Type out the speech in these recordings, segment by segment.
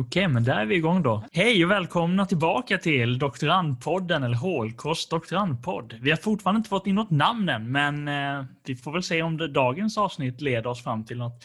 Okej, men där är vi igång då. Hej och välkomna tillbaka till Doktorandpodden, eller Hålkost doktorandpodd. Vi har fortfarande inte fått in något namn än, men eh, vi får väl se om det, dagens avsnitt leder oss fram till något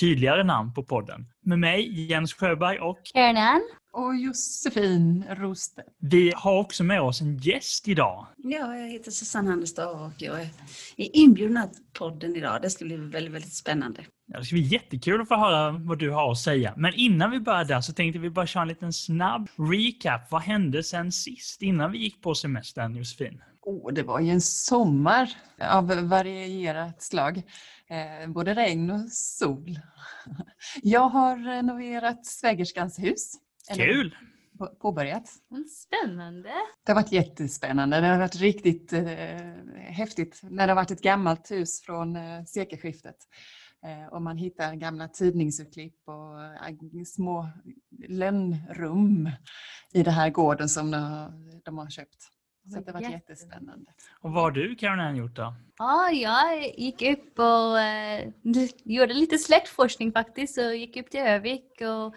tydligare namn på podden. Med mig, Jens Sjöberg och Kärnan. Och Josefin Rostedt. Vi har också med oss en gäst idag. Ja, jag heter Susanne Anderstad och jag är inbjuden till podden idag. Det ska bli väldigt, väldigt spännande. Ja, det ska bli jättekul att få höra vad du har att säga. Men innan vi börjar där så tänkte vi bara köra en liten snabb recap. Vad hände sen sist, innan vi gick på semestern, Josefin? Oh, det var ju en sommar av varierat slag. Eh, både regn och sol. Jag har renoverat svägerskans hus. Kul! på- Påbörjat. Spännande. Det har varit jättespännande. Det har varit riktigt eh, häftigt när det har varit ett gammalt hus från eh, sekelskiftet. Eh, och man hittar gamla tidningsurklipp och eh, små lönnrum i den här gården som de, har- köpt. Så det har varit jättespännande. Och vad har du, Caroline, gjort då? Ja, jag gick upp och eh, gjorde lite släktforskning faktiskt. Och gick upp till Övik och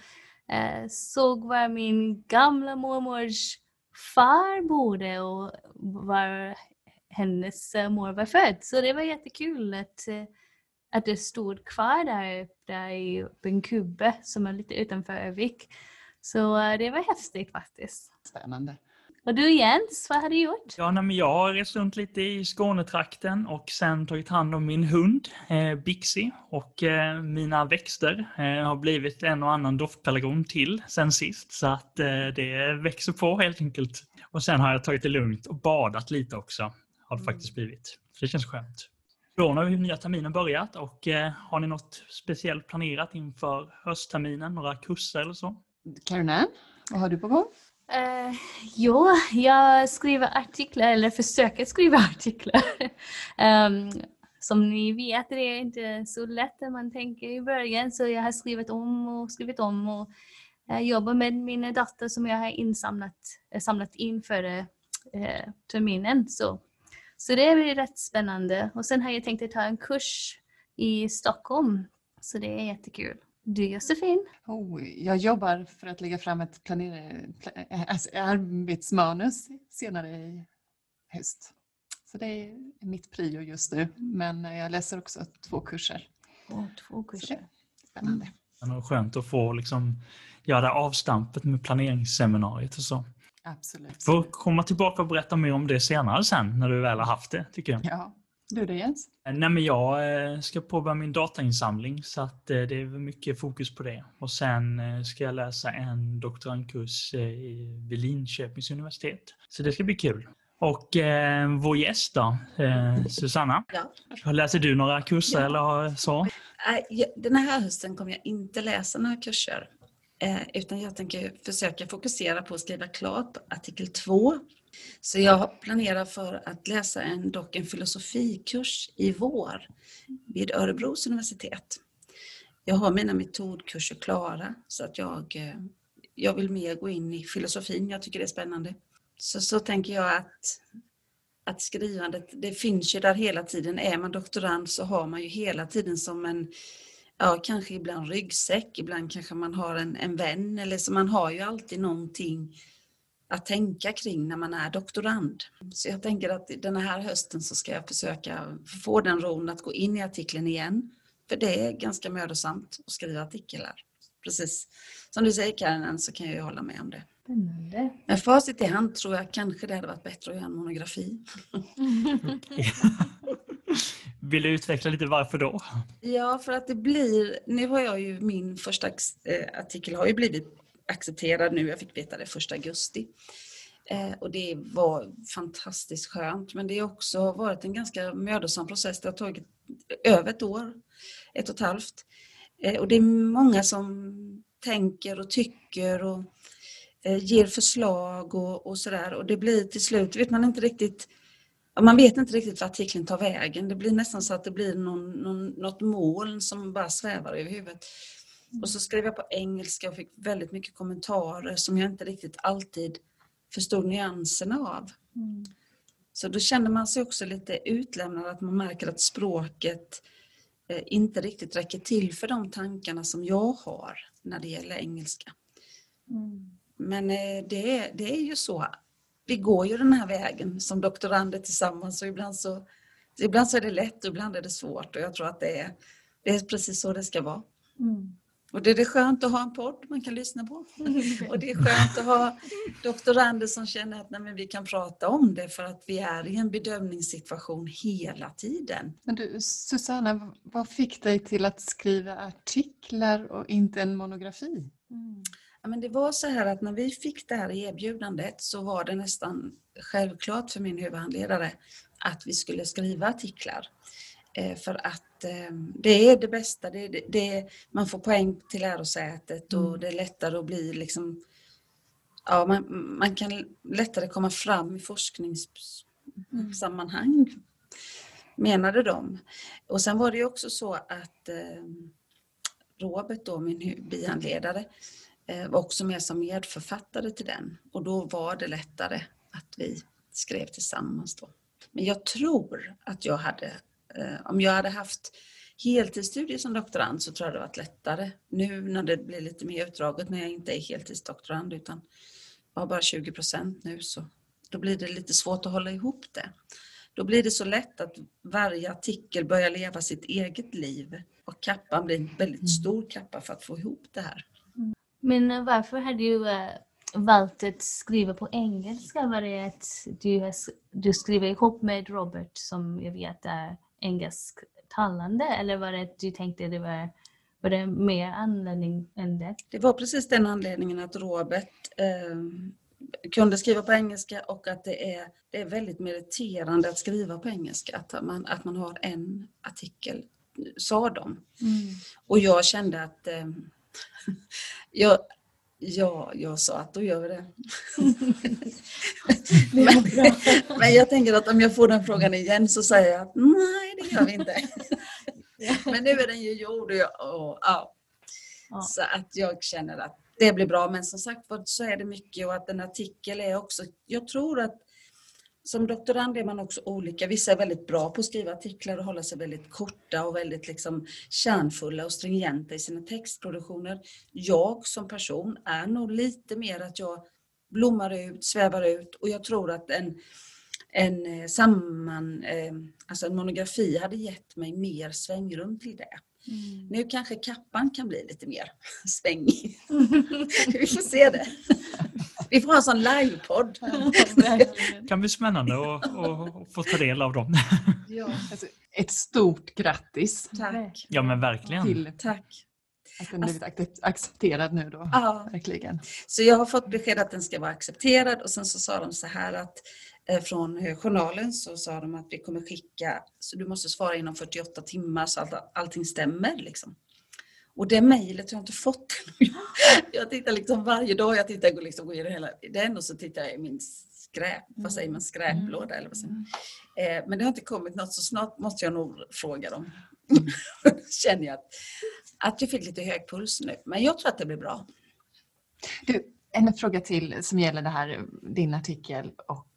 eh, såg var min gamla mormors far bodde och var hennes eh, mor var född. Så det var jättekul att, eh, att det stod kvar där uppe i en kubbe som är lite utanför Övik. Så eh, det var häftigt faktiskt. Spännande. Och du Jens, vad har du gjort? Ja, nej, men jag har rest runt lite i Skånetrakten och sen tagit hand om min hund eh, Bixi och eh, mina växter eh, har blivit en och annan doftpelargon till sen sist så att eh, det växer på helt enkelt. Och sen har jag tagit det lugnt och badat lite också har det faktiskt blivit. Så det känns skönt. Då har ju nya terminen börjat och eh, har ni något speciellt planerat inför höstterminen? Några kurser eller så? Caroline, vad har du på gång? Uh, jo, jag skriver artiklar, eller försöker skriva artiklar. Ehm, som ni vet det är inte så lätt när man tänker i början, så jag har skrivit om och skrivit om och eh, jobbar med mina data som jag har insamlat, eh, samlat in för eh, terminen. Så, så det blir rätt spännande. Och sen har jag tänkt att ta en kurs i Stockholm, så det är jättekul. Du Josefin? Oh, jag jobbar för att lägga fram ett planer- pla- alltså arbetsmanus senare i höst. Så det är mitt prio just nu. Men jag läser också två kurser. Oh, två kurser. spännande. Men det var skönt att få liksom, göra avstampet med planeringsseminariet och så. Absolut. Får komma tillbaka och berätta mer om det senare sen när du väl har haft det, tycker jag. Ja. Du då Jens? Nej, men jag eh, ska påbörja min datainsamling så att eh, det är mycket fokus på det. Och sen eh, ska jag läsa en doktorandkurs eh, i- vid Linköpings universitet. Så det ska bli kul. Och eh, vår gäst då, eh, Susanna. Ja. Läser du några kurser Ja. eller så? Den här hösten kommer jag inte läsa några kurser eh, Utan jag tänker försöka fokusera på att skriva klart artikel 2. Så jag planerar för att läsa en, dock en filosofikurs i vår vid Örebros universitet. Jag har mina metodkurser klara så att jag, eh, jag vill mer gå in i filosofin. Jag tycker det är spännande. Så, så tänker jag att, att skrivandet, det finns ju där hela tiden. Är man doktorand så har man ju hela tiden som en, ja kanske ibland ryggsäck, ibland kanske man har en, en vän eller så man har ju alltid någonting att tänka kring när man är doktorand. Så jag tänker att den här hösten så ska jag försöka få den ron att gå in i artikeln igen. För det är ganska mödosamt att skriva artiklar. Precis som du säger Karin, så kan jag ju hålla med om det. Spännande. Med facit i hand tror jag kanske det hade varit bättre att göra en monografi. Vill du utveckla lite varför då? Ja, för att det blir, nu har jag ju min första eh, artikel har ju blivit accepterad nu, jag fick veta det första augusti. Eh, och det var fantastiskt skönt, men det har också varit en ganska mödosam process. Det har tagit över ett år, ett och ett halvt. Eh, och det är många som tänker och tycker och eh, ger förslag och, och sådär. Och det blir till slut, vet man inte riktigt man vet inte riktigt vart artikeln tar vägen. Det blir nästan så att det blir någon, någon, något moln som bara svävar över huvudet. Och så skrev jag på engelska och fick väldigt mycket kommentarer som jag inte riktigt alltid förstod nyanserna av. Mm. Så då känner man sig också lite utlämnad, att man märker att språket eh, inte riktigt räcker till för de tankarna som jag har när det gäller engelska. Mm. Men eh, det, är- det är ju så. Vi går ju den här vägen som doktorander tillsammans och ibland så, ibland så är det lätt och ibland är det svårt och jag tror att det är, det är precis så det ska vara. Mm. Och det är det skönt att ha en podd man kan lyssna på. Och det är skönt att ha doktorander som känner att nej, men vi kan prata om det för att vi är i en bedömningssituation hela tiden. Men du, Susanna, vad fick dig till att skriva artiklar och inte en monografi? Mm. Ja, men det var så här att när vi fick det här erbjudandet så var det nästan självklart för min huvudhandledare att vi skulle skriva artiklar. Eh, för att eh, det är det bästa, det, det, det man får poäng till lärosätet och det är lättare att bli liksom Ja, man, man kan lättare komma fram i forskningssammanhang, menade de. Och sen var det ju också så att eh, Robert, då, min bihandledare, Eh, också med som medförfattare till den. Och då var det lättare att vi skrev tillsammans då. Men jag tror att jag hade, eh, om jag hade haft heltidsstudier som doktorand så tror jag det varit lättare. Nu när det blir lite mer utdraget när jag inte är heltidsdoktorand utan jag har bara 20 procent nu så då blir det lite svårt att hålla ihop det. Då blir det så lätt att varje artikel börjar leva sitt eget liv och kappan blir en väldigt stor kappa för att få ihop det här. Men eh, varför har du eh, valt att skriva på engelska? Var det att du, har, du skriver ihop med Robert som jag vet är engelsktalande eller var det att du tänkte det var, var det mer anledning än det? Det var precis den anledningen att Robert eh, kunde skriva på engelska och att det är, det är väldigt meriterande att skriva på engelska. Att man, att man har en artikel, sa de. Och jag kände att eh, jag, ja, jag sa att då gör vi det. men, men jag tänker att om jag får den frågan igen så säger jag att nej, det gör vi inte. men nu är den ju gjord och, jag, och ja. Ja. Så att jag känner att det blir bra. Men som sagt så är det mycket och att en artikel är också, jag tror att som doktorand är man också olika. Vissa är väldigt bra på att skriva artiklar och hålla sig väldigt korta och väldigt liksom kärnfulla och stringenta i sina textproduktioner. Jag som person är nog lite mer att jag blommar ut, svävar ut och jag tror att en, en eh, samman, eh, alltså en monografi hade gett mig mer svängrum till det. Nu kanske kappan kan bli lite mer svängig. Vi får se det. Vi får ha en sån livepodd. kan bli spännande att att få ta del av dem. Ja, Alltså, ett stort grattis tack. Ja men verkligen. till Tack. att den blivit ac- accepterad nu då. Ja. Verkligen. Så jag har fått besked att den ska vara accepterad och sen så sa de så här att eh, från eh, journalen så sa de att vi kommer skicka, så du måste svara inom 48 timmar så att allting stämmer liksom. Och det mejlet har jag inte fått ännu. Jag tittar liksom varje dag, jag tittar och liksom går igenom hela den och så tittar jag i min skräp, vad säger man, skräplåda eller vad säger man? Eh, Men det har inte kommit något så snart måste jag nog fråga dem. Känner jag att, att jag fick lite hög puls nu, men jag tror att det blir bra. Du, en fråga till som gäller det här, din artikel och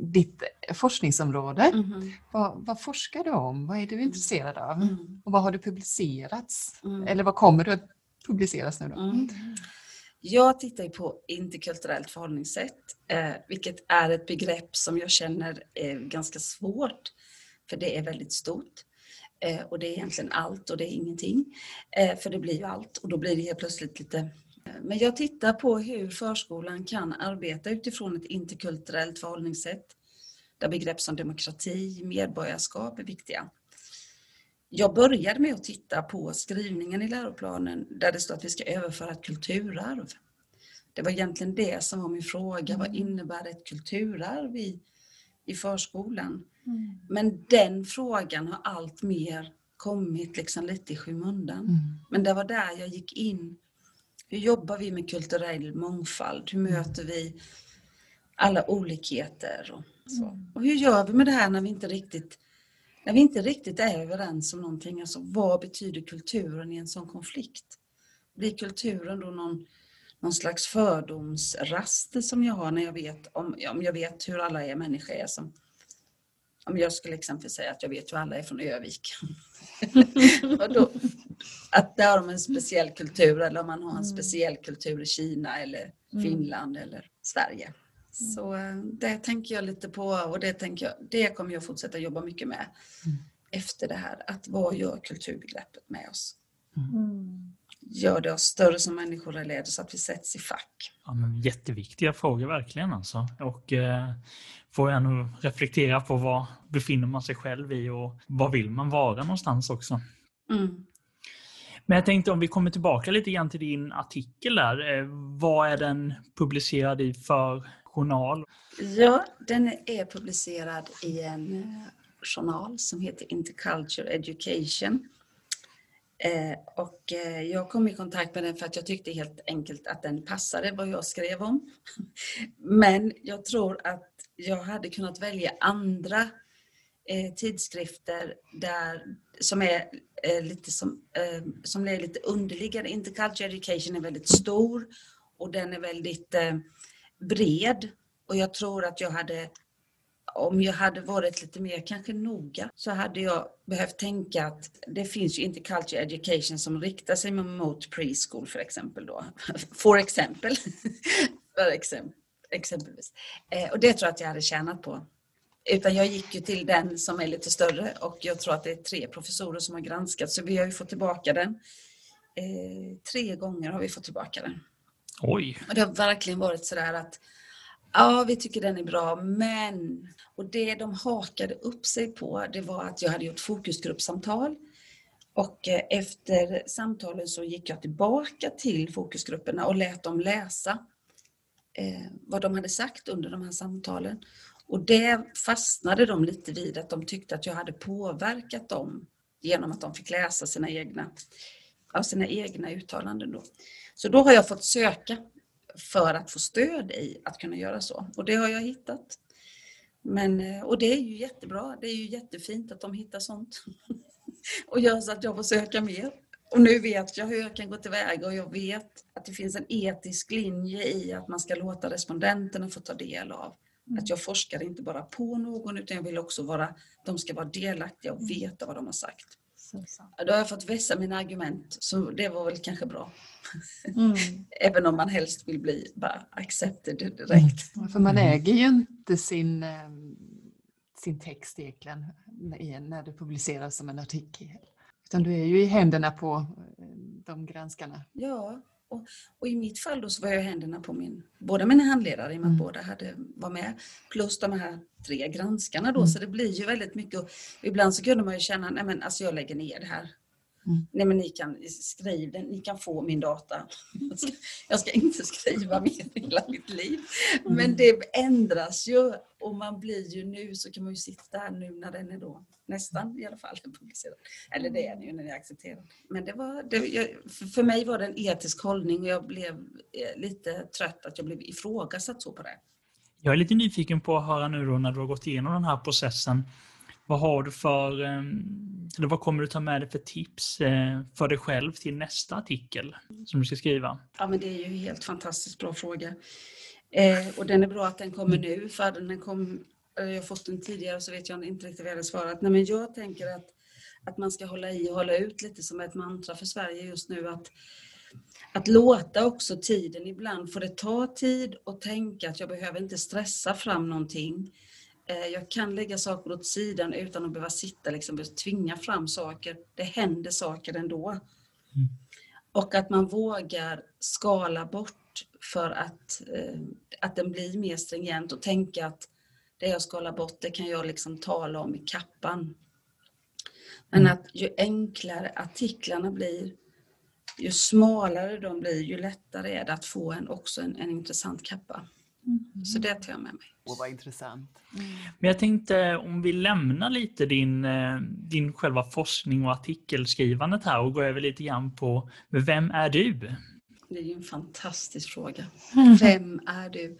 ditt forskningsområde. Mhm. Vad, vad forskar du om? Vad är du intresserad av? Mm. Och vad har du publicerats? Mm. Eller vad kommer du att publiceras nu då? Mm. Jag tittar ju på interkulturellt förhållningssätt, eh, vilket är ett begrepp som jag känner är ganska svårt, för det är väldigt stort. Eh, och det är egentligen allt och det är ingenting. Eh, för det blir ju allt och då blir det helt plötsligt lite... Men jag tittar på hur förskolan kan arbeta utifrån ett interkulturellt förhållningssätt, där begrepp som demokrati, medborgarskap är viktiga. Jag började med att titta på skrivningen i läroplanen där det står att vi ska överföra ett kulturarv. Det var egentligen det som var min fråga. Vad innebär ett kulturarv i, i förskolan? Men den frågan har allt mer kommit liksom lite i skymundan. Mm. Men det var där jag gick in. Hur jobbar vi med kulturell mångfald? Hur möter vi alla olikheter? Och, så. och hur gör vi med det här när vi inte riktigt när vi inte riktigt är överens om någonting, alltså vad betyder kulturen i en sån konflikt? Blir kulturen då någon, någon slags fördomsraster som jag har när jag vet om, om jag vet hur alla är människor är som om jag skulle exempelvis säga att jag vet hur alla är från Övik. Och då, att där har de en speciell kultur eller om man har en Mm. speciell kultur i Kina eller Mm. Finland eller Sverige. Så eh, det tänker jag lite på och det, tänker jag, det kommer jag fortsätta jobba mycket med Mm. efter det här. Att vad gör kulturbegreppet med oss? Mm. Gör det oss större som människor eller är det så att vi sätts i fack? Ja, men jätteviktiga frågor verkligen alltså. Och eh, får jag nog reflektera på vad befinner man sig själv i och vad vill man vara någonstans också. Mm. Men jag tänkte om vi kommer tillbaka lite grann till din artikel där. Eh, vad är den publicerad i för journal? Ja, den är publicerad i en eh, journal som heter Interculture Education. Eh, och jag kom i kontakt med den för att jag tyckte helt enkelt att den passade vad jag skrev om. Men jag tror att jag hade kunnat välja andra tidskrifter där, som är eh, lite som, eh, som är lite underliggande. Intercultural Education är väldigt stor och den är väldigt eh, bred. Och jag tror att jag hade, om jag hade varit lite mer kanske noga, så hade jag behövt tänka att det finns ju inte culture education som riktar sig mot preschool för exempel då. For exempel. för exempel exempelvis. Eh, och det tror jag att jag hade tjänat på. Utan jag gick ju till den som är lite större och jag tror att det är tre professorer som har granskat så vi har ju fått tillbaka den. Eh, tre gånger har vi fått tillbaka den. Oj, Och det har verkligen varit sådär att ja, vi tycker den är bra, men... Och det de hakade upp sig på, det var att jag hade gjort fokusgruppsamtal. Och eh, efter samtalen så gick jag tillbaka till fokusgrupperna och lät dem läsa eh, vad de hade sagt under de här samtalen. Och det fastnade de lite vid, att de tyckte att jag hade påverkat dem genom att de fick läsa sina egna, av sina egna uttalanden. Då. Så då har jag fått söka för att få stöd i att kunna göra så. Och det har jag hittat. Men, eh, och det är ju jättebra. Det är ju jättefint att de hittar sånt. och gör så att jag får söka mer. Och nu vet jag hur jag kan gå tillväga och jag vet att det finns en etisk linje i att man ska låta respondenterna få ta del av. Att jag forskar inte bara på någon utan jag vill också vara, de ska vara delaktiga och veta vad de har sagt. Då har jag fått vässa mina argument, så det var väl kanske bra. Mm. Även om man helst vill bli bara accepted direkt. Ja, För man äger ju inte sin, eh, sin text egentligen när det publiceras som en artikel. Utan du är ju i händerna på eh, de granskarna. Ja, och, och i mitt fall då så var jag händerna på min, båda mina handledare i och med att Mm. båda hade, var med. Plus de här tre granskarna då, Mm. så det blir ju väldigt mycket. Och ibland så kunde man ju känna, nej men alltså jag lägger ner det här. Mm. Nej men ni kan skriva den, ni kan få min data. Jag ska, jag ska inte skriva mer hela mitt liv. Mm. Men det ändras ju och man blir ju nu så kan man ju sitta här nu när den är då nästan i alla fall publicerad. Eller det är den ju när det är accepterad. Men det var, det, för mig var det en etisk hållning och jag blev eh, lite trött att jag blev ifrågasatt så på det. jag är lite nyfiken på att höra nu då när du har gått igenom den här processen. Vad har du för, ehm, eller vad kommer du ta med dig för tips eh, för dig själv till nästa artikel som du ska skriva? Ja, men det är ju en helt fantastiskt bra fråga. Eh, och den är bra att den kommer nu, för hade den kom, eh, jag har fått den tidigare så vet jag inte riktigt vad jag hade svarat. Nej, men jag tänker att, att man ska hålla i och hålla ut lite som ett mantra för Sverige just nu. Att, att låta också tiden ibland, får det ta tid och tänka att jag behöver inte stressa fram någonting. Eh, Jag kan lägga saker åt sidan utan att behöva sitta liksom, och tvinga fram saker. Det händer saker ändå. Och att man vågar skala bort för att, eh, att den blir mer stringent och tänka att det jag skalar bort det kan jag liksom tala om i kappan. Men att ju enklare artiklarna blir, ju smalare de blir, ju lättare är det att få en, också en, en intressant kappa. Så det tar jag med mig. Åh, vad intressant. Men jag tänkte om vi lämnar lite din, eh, din själva forskning och artikelskrivandet här och går över lite grann på vem är du? Det är ju en fantastisk fråga. Vem är du?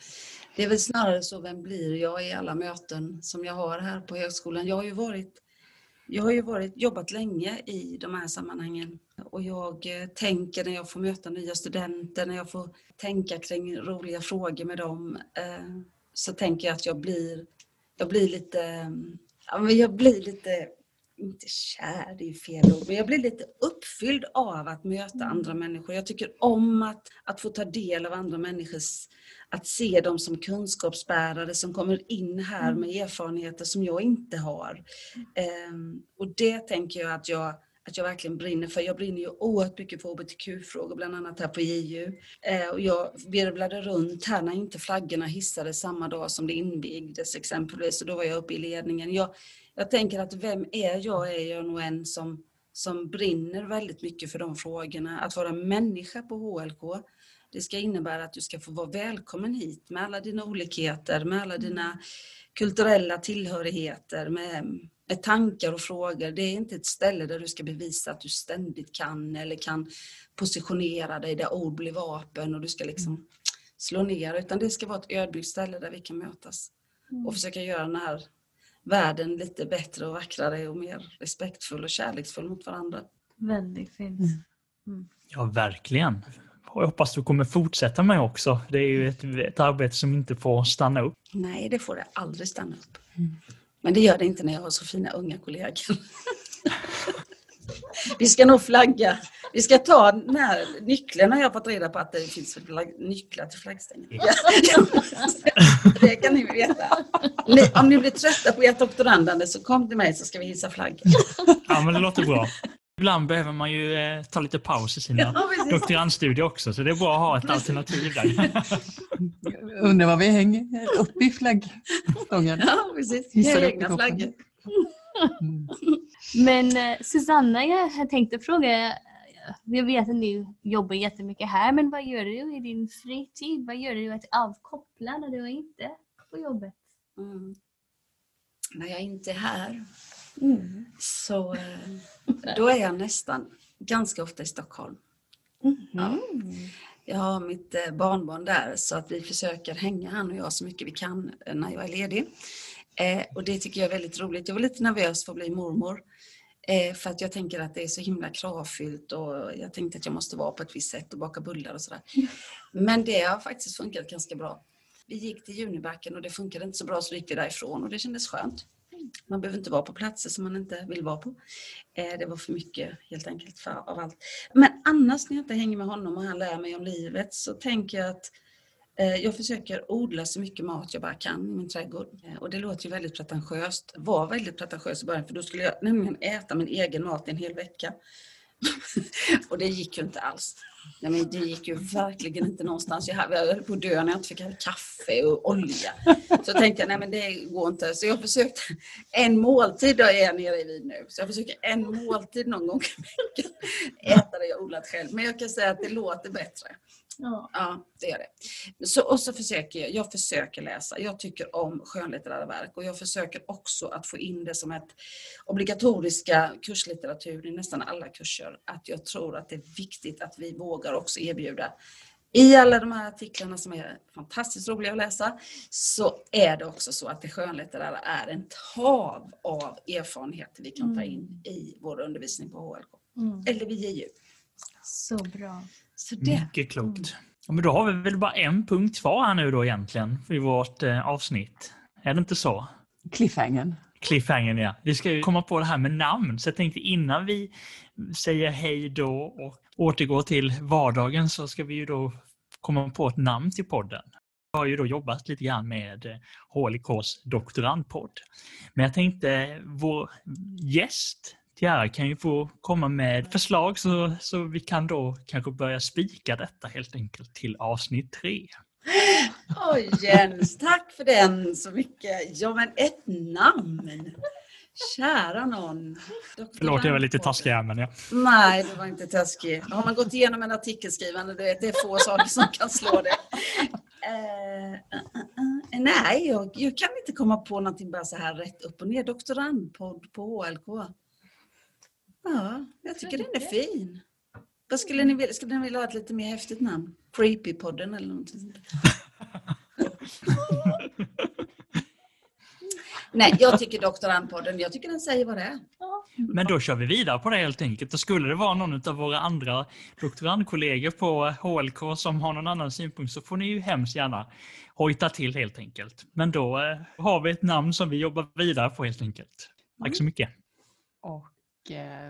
Det är väl snarare så, vem blir jag i alla möten som jag har här på högskolan? Jag har ju varit, jag har ju varit, jobbat länge i de här sammanhangen och jag eh, tänker när jag får möta nya studenter, när jag får tänka kring roliga frågor med dem, eh, så tänker jag att jag blir, jag blir lite, ja, men jag blir lite inte kär, det är fel ord, men jag blir lite uppfylld av att möta andra människor. Jag tycker om att, att få ta del av andra människors, att se dem som kunskapsbärare som kommer in här med erfarenheter som jag inte har. Ehm, och det tänker jag att jag att jag verkligen brinner för. Jag brinner ju oerhört mycket för hbtq-frågor, bland annat här på JU. Eh, och jag virvlade runt här när inte flaggorna hissades samma dag som det invigdes exempelvis. Och då var jag uppe i ledningen. Jag, jag tänker att vem är jag? Är jag nog en som, som brinner väldigt mycket för de frågorna. Att vara människa på HLK, det ska innebära att du ska få vara välkommen hit med alla dina olikheter, med alla dina kulturella tillhörigheter, med med tankar och frågor. Det är inte ett ställe där du ska bevisa att du ständigt kan eller kan positionera dig där ord blir vapen och du ska liksom mm. slå ner. Utan det ska vara ett ödmjukt ställe där vi kan mötas mm. och försöka göra den här världen lite bättre och vackrare och mer respektfull och kärleksfull mot varandra. Väldigt fint. Mm. mm. Ja, verkligen. Och jag hoppas du kommer fortsätta med också. Det är ju ett, ett arbete som inte får stanna upp. Nej, det får det aldrig stanna upp. Mm. Men det gör det inte när jag har så fina unga kollegor. Vi ska nog flagga. Vi ska ta den här nyckeln har jag fått reda på att det finns nycklar till flaggstängen. Ja. Det kan ni veta. Om ni blir trötta på ert doktorandande så kom till mig så ska vi hissa flaggan. Ja men det låter bra. Ibland behöver man ju eh, ta lite paus i sina ja, doktorandstudier också, så det är bra att ha ett alternativ där. Undrar var vi hänger uppe i flaggstången. Ja, precis. Hissar egna flaggor. Mm. Men eh, Susanna, jag tänkte fråga, jag vet att du jobbar jättemycket här, men vad gör du i din fritid? Vad gör du att avkoppla när du är inte på jobbet? Mm. När jag inte är här mm. så eh, då är jag nästan ganska ofta i Stockholm. Mm. Ja. Jag har mitt eh, barnbarn där så att vi försöker hänga han och jag så mycket vi kan när jag är ledig. Eh, och det tycker jag är väldigt roligt. Jag var lite nervös för att bli mormor. Eh, för att jag tänker att det är så himla kravfyllt och jag tänkte att jag måste vara på ett visst sätt och baka bullar och sådär. Men det har faktiskt funkat ganska bra. Vi gick till Junibacken och det funkade inte så bra så gick vi därifrån och det kändes skönt. Man behöver inte vara på platser som man inte vill vara på. Eh, det var för mycket helt enkelt för, av allt. Men annars när jag inte hänger med honom och han lär mig om livet så tänker jag att eh, jag försöker odla så mycket mat jag bara kan i min trädgård. Eh, och det låter ju väldigt pretentiöst, var väldigt pretentiös i början, för då skulle jag nämligen äta min egen mat i en hel vecka. och det gick ju inte alls. Nej, men det gick ju verkligen inte någonstans. Jag höll på att dö när jag inte fick kaffe och olja. Så tänkte jag, nej men det går inte. Så jag försökte en måltid, då är jag nere i vid nu. Så jag försöker en måltid någon gång i veckan äta det jag odlat själv. Men jag kan säga att det låter bättre. Ja. ja, det är det. Så, och så försöker jag, jag försöker läsa. Jag tycker om skönlitterära verk och jag försöker också att få in det som ett obligatoriska kurslitteratur i nästan alla kurser. Att jag tror att det är viktigt att vi vågar också erbjuda i alla de här artiklarna som är fantastiskt roliga att läsa så är det också så att det skönlitterära är en hav av erfarenheter vi kan ta in mm. i vår undervisning på HLK. Mm. Eller vid JU. Så bra. Så det. Mycket klokt. Ja, men då har vi väl bara en punkt kvar här nu då egentligen i vårt eh, avsnitt. Är det inte så? Cliffhangern. Cliffhangern ja. Vi ska ju komma på det här med namn så jag tänkte innan vi säger hej då och återgår till vardagen så ska vi ju då komma på ett namn till podden. Jag har ju då jobbat lite grann med HLKs doktorandpodd. Men jag tänkte vår gäst Tiara kan ju få komma med förslag så, så vi kan då kanske börja spika detta helt enkelt till avsnitt tre. Oj Jens, tack för den så mycket. Ja men ett namn. Kära någon. Doktor Förlåt, jag var lite taskig här men ja. Nej, det var inte taskig. Har man gått igenom en artikelskrivande, du vet, det är få saker som kan slå det. Uh, uh, uh, nej, jag, jag, kan inte komma på någonting bara så här rätt upp och ner. Doktorandpodd på HLK. Ja, jag tycker den är fin. Vad skulle ni vilja? Skulle ni vilja ha ett lite mer häftigt namn? Creepy-podden eller något sånt? Nej, jag tycker doktorandpodden, jag tycker den säger vad det är. Men då kör vi vidare på det helt enkelt. Och skulle det vara någon av våra andra doktorandkollegor på HLK som har någon annan synpunkt så får ni ju hemskt gärna hojta till helt enkelt. Men då eh, har vi ett namn som vi jobbar vidare på helt enkelt. Tack så mycket. Och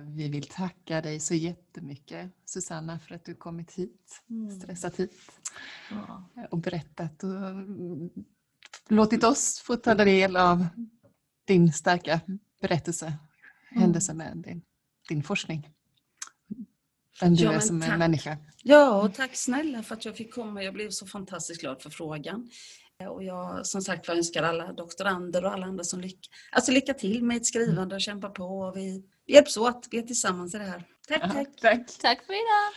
vi vill tacka dig så jättemycket Susanna för att du kommit hit, stressat hit Ja. och berättat och mm, låtit oss få ta del av din starka berättelse, händelse med din, din forskning. Vem du Ja, är som en tack. människa. Ja, och tack snälla för att jag fick komma. Jag blev så fantastiskt glad för frågan. Eh, Och jag som sagt önskar alla doktorander och alla andra som lycka, alltså lycka till med ett skrivande och kämpa på. Och vi hjälps åt. Vi är tillsammans i det här. Tack, tack. Tack. tack för idag.